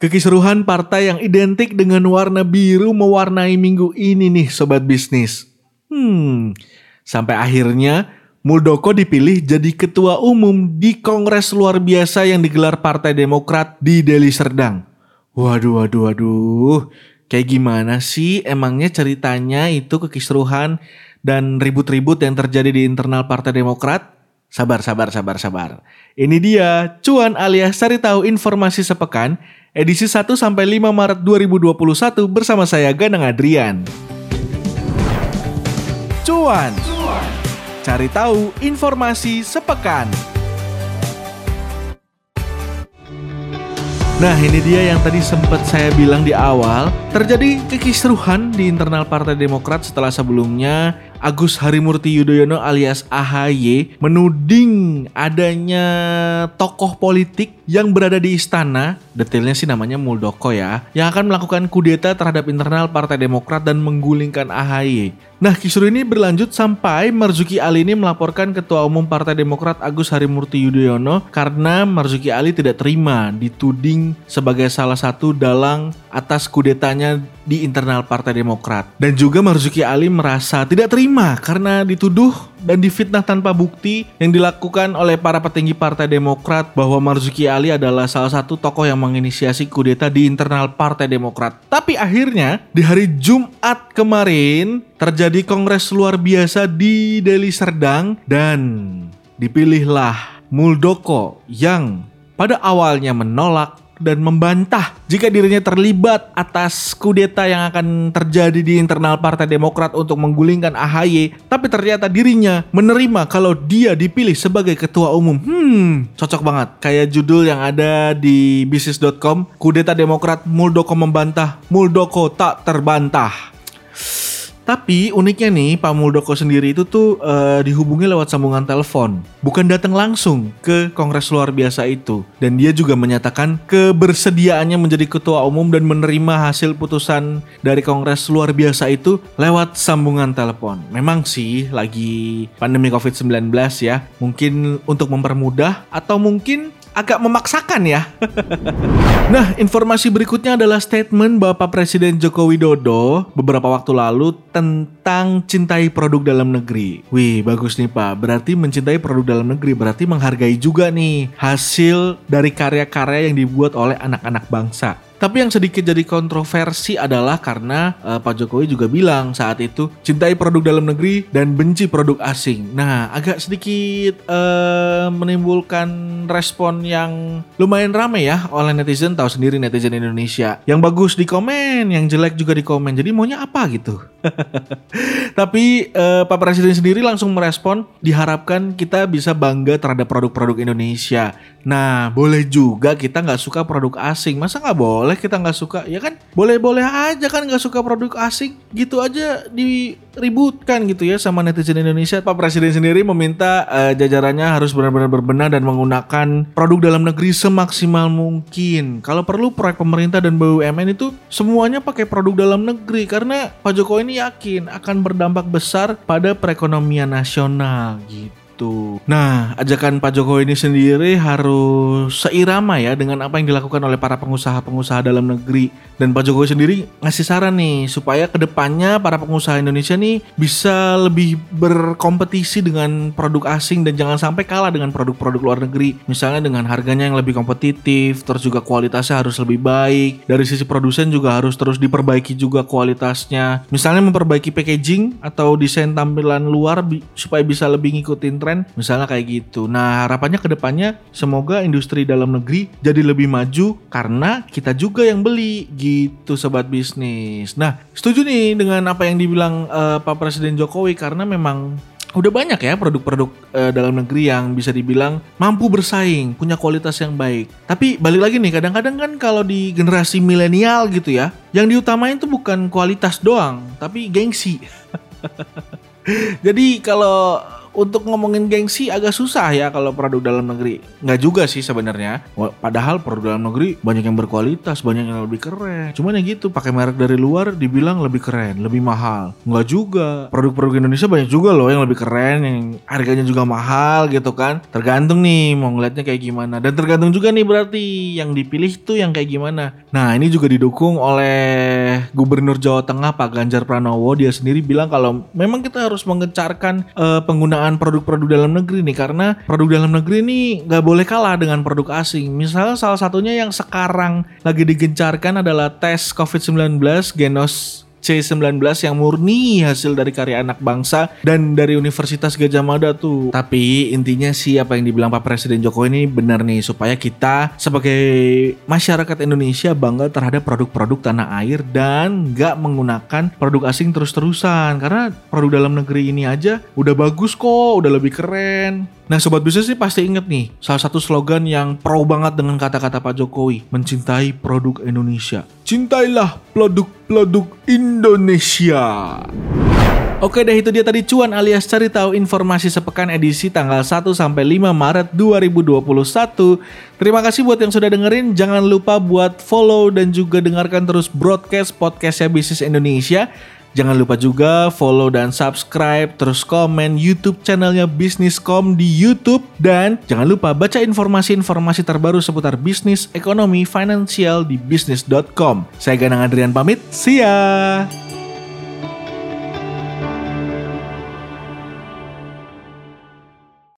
Kekisruhan partai yang identik dengan warna biru mewarnai minggu ini nih sobat bisnis. Hmm, sampai akhirnya Muldoko dipilih jadi ketua umum di kongres luar biasa yang digelar Partai Demokrat di Deli Serdang. Waduh, waduh, waduh. Kayak gimana sih emangnya ceritanya itu kekisruhan dan ribut-ribut yang terjadi di internal Partai Demokrat? Sabar, sabar, sabar, sabar. Ini dia Cuan alias cari tahu informasi sepekan edisi 1 sampai 5 Maret 2021 bersama saya Ganang Adrian. Cuan. Cari tahu informasi sepekan. Nah ini dia yang tadi sempat saya bilang di awal Terjadi kekisruhan di internal Partai Demokrat setelah sebelumnya Agus Harimurti Yudhoyono alias AHY menuding adanya tokoh politik yang berada di istana, detailnya sih namanya Muldoko ya, yang akan melakukan kudeta terhadap internal Partai Demokrat dan menggulingkan AHY. Nah, kisru ini berlanjut sampai Marzuki Ali ini melaporkan Ketua Umum Partai Demokrat Agus Harimurti Yudhoyono karena Marzuki Ali tidak terima dituding sebagai salah satu dalang atas kudetanya di internal Partai Demokrat. Dan juga Marzuki Ali merasa tidak terima karena dituduh dan difitnah tanpa bukti yang dilakukan oleh para petinggi Partai Demokrat bahwa Marzuki Ali adalah salah satu tokoh yang menginisiasi kudeta di internal Partai Demokrat. Tapi akhirnya di hari Jumat kemarin terjadi kongres luar biasa di Deli Serdang dan dipilihlah Muldoko yang pada awalnya menolak dan membantah jika dirinya terlibat atas kudeta yang akan terjadi di internal Partai Demokrat untuk menggulingkan AHY, tapi ternyata dirinya menerima kalau dia dipilih sebagai ketua umum. Hmm, cocok banget. Kayak judul yang ada di bisnis.com, kudeta Demokrat Muldoko membantah, Muldoko tak terbantah. Tapi uniknya nih Pak Muldoko sendiri itu tuh uh, dihubungi lewat sambungan telepon, bukan datang langsung ke kongres luar biasa itu. Dan dia juga menyatakan kebersediaannya menjadi ketua umum dan menerima hasil putusan dari kongres luar biasa itu lewat sambungan telepon. Memang sih lagi pandemi COVID-19 ya, mungkin untuk mempermudah atau mungkin agak memaksakan ya. nah, informasi berikutnya adalah statement Bapak Presiden Joko Widodo beberapa waktu lalu tentang cintai produk dalam negeri. Wih, bagus nih Pak. Berarti mencintai produk dalam negeri berarti menghargai juga nih hasil dari karya-karya yang dibuat oleh anak-anak bangsa. Tapi yang sedikit jadi kontroversi adalah karena uh, Pak Jokowi juga bilang saat itu cintai produk dalam negeri dan benci produk asing. Nah, agak sedikit uh, menimbulkan respon yang lumayan ramai ya oleh netizen tahu sendiri netizen Indonesia. Yang bagus di komen, yang jelek juga di komen. Jadi maunya apa gitu? Tapi uh, Pak Presiden sendiri langsung merespon diharapkan kita bisa bangga terhadap produk-produk Indonesia. Nah, boleh juga kita nggak suka produk asing. Masa nggak boleh? Boleh kita nggak suka? Ya kan boleh-boleh aja kan nggak suka produk asing. Gitu aja diributkan gitu ya sama netizen Indonesia. Pak Presiden sendiri meminta uh, jajarannya harus benar-benar berbenah dan menggunakan produk dalam negeri semaksimal mungkin. Kalau perlu proyek pemerintah dan BUMN itu semuanya pakai produk dalam negeri. Karena Pak Jokowi ini yakin akan berdampak besar pada perekonomian nasional gitu gitu. Nah, ajakan Pak Jokowi ini sendiri harus seirama ya dengan apa yang dilakukan oleh para pengusaha-pengusaha dalam negeri. Dan Pak Jokowi sendiri ngasih saran nih supaya ke depannya para pengusaha Indonesia nih bisa lebih berkompetisi dengan produk asing dan jangan sampai kalah dengan produk-produk luar negeri. Misalnya dengan harganya yang lebih kompetitif, terus juga kualitasnya harus lebih baik. Dari sisi produsen juga harus terus diperbaiki juga kualitasnya. Misalnya memperbaiki packaging atau desain tampilan luar supaya bisa lebih ngikutin tren tren misalnya kayak gitu. Nah harapannya ke depannya semoga industri dalam negeri jadi lebih maju karena kita juga yang beli gitu sobat bisnis. Nah setuju nih dengan apa yang dibilang uh, Pak Presiden Jokowi karena memang udah banyak ya produk-produk uh, dalam negeri yang bisa dibilang mampu bersaing, punya kualitas yang baik. Tapi balik lagi nih, kadang-kadang kan kalau di generasi milenial gitu ya, yang diutamain tuh bukan kualitas doang, tapi gengsi. Jadi kalau untuk ngomongin gengsi agak susah ya kalau produk dalam negeri. Nggak juga sih sebenarnya. Padahal produk dalam negeri banyak yang berkualitas, banyak yang lebih keren. Cuman ya gitu, pakai merek dari luar dibilang lebih keren, lebih mahal. Nggak juga. Produk-produk Indonesia banyak juga loh yang lebih keren, yang harganya juga mahal gitu kan. Tergantung nih mau ngeliatnya kayak gimana. Dan tergantung juga nih berarti yang dipilih tuh yang kayak gimana. Nah ini juga didukung oleh Gubernur Jawa Tengah Pak Ganjar Pranowo. Dia sendiri bilang kalau memang kita harus mengecarkan eh, penggunaan produk-produk dalam negeri nih karena produk dalam negeri ini nggak boleh kalah dengan produk asing. Misalnya salah satunya yang sekarang lagi digencarkan adalah tes COVID-19 Genos C19 yang murni hasil dari karya anak bangsa dan dari Universitas Gajah Mada tuh. Tapi intinya sih apa yang dibilang Pak Presiden Jokowi ini benar nih supaya kita sebagai masyarakat Indonesia bangga terhadap produk-produk tanah air dan nggak menggunakan produk asing terus-terusan karena produk dalam negeri ini aja udah bagus kok, udah lebih keren. Nah sobat bisnis sih pasti inget nih salah satu slogan yang pro banget dengan kata-kata Pak Jokowi mencintai produk Indonesia. Cintailah produk-produk Indonesia. Oke deh itu dia tadi cuan alias cari tahu informasi sepekan edisi tanggal 1 sampai 5 Maret 2021. Terima kasih buat yang sudah dengerin. Jangan lupa buat follow dan juga dengarkan terus broadcast podcastnya Bisnis Indonesia. Jangan lupa juga follow dan subscribe terus komen YouTube channelnya Bisniscom di YouTube dan jangan lupa baca informasi-informasi terbaru seputar bisnis, ekonomi, finansial di bisnis.com. Saya Ganang Adrian pamit. See ya.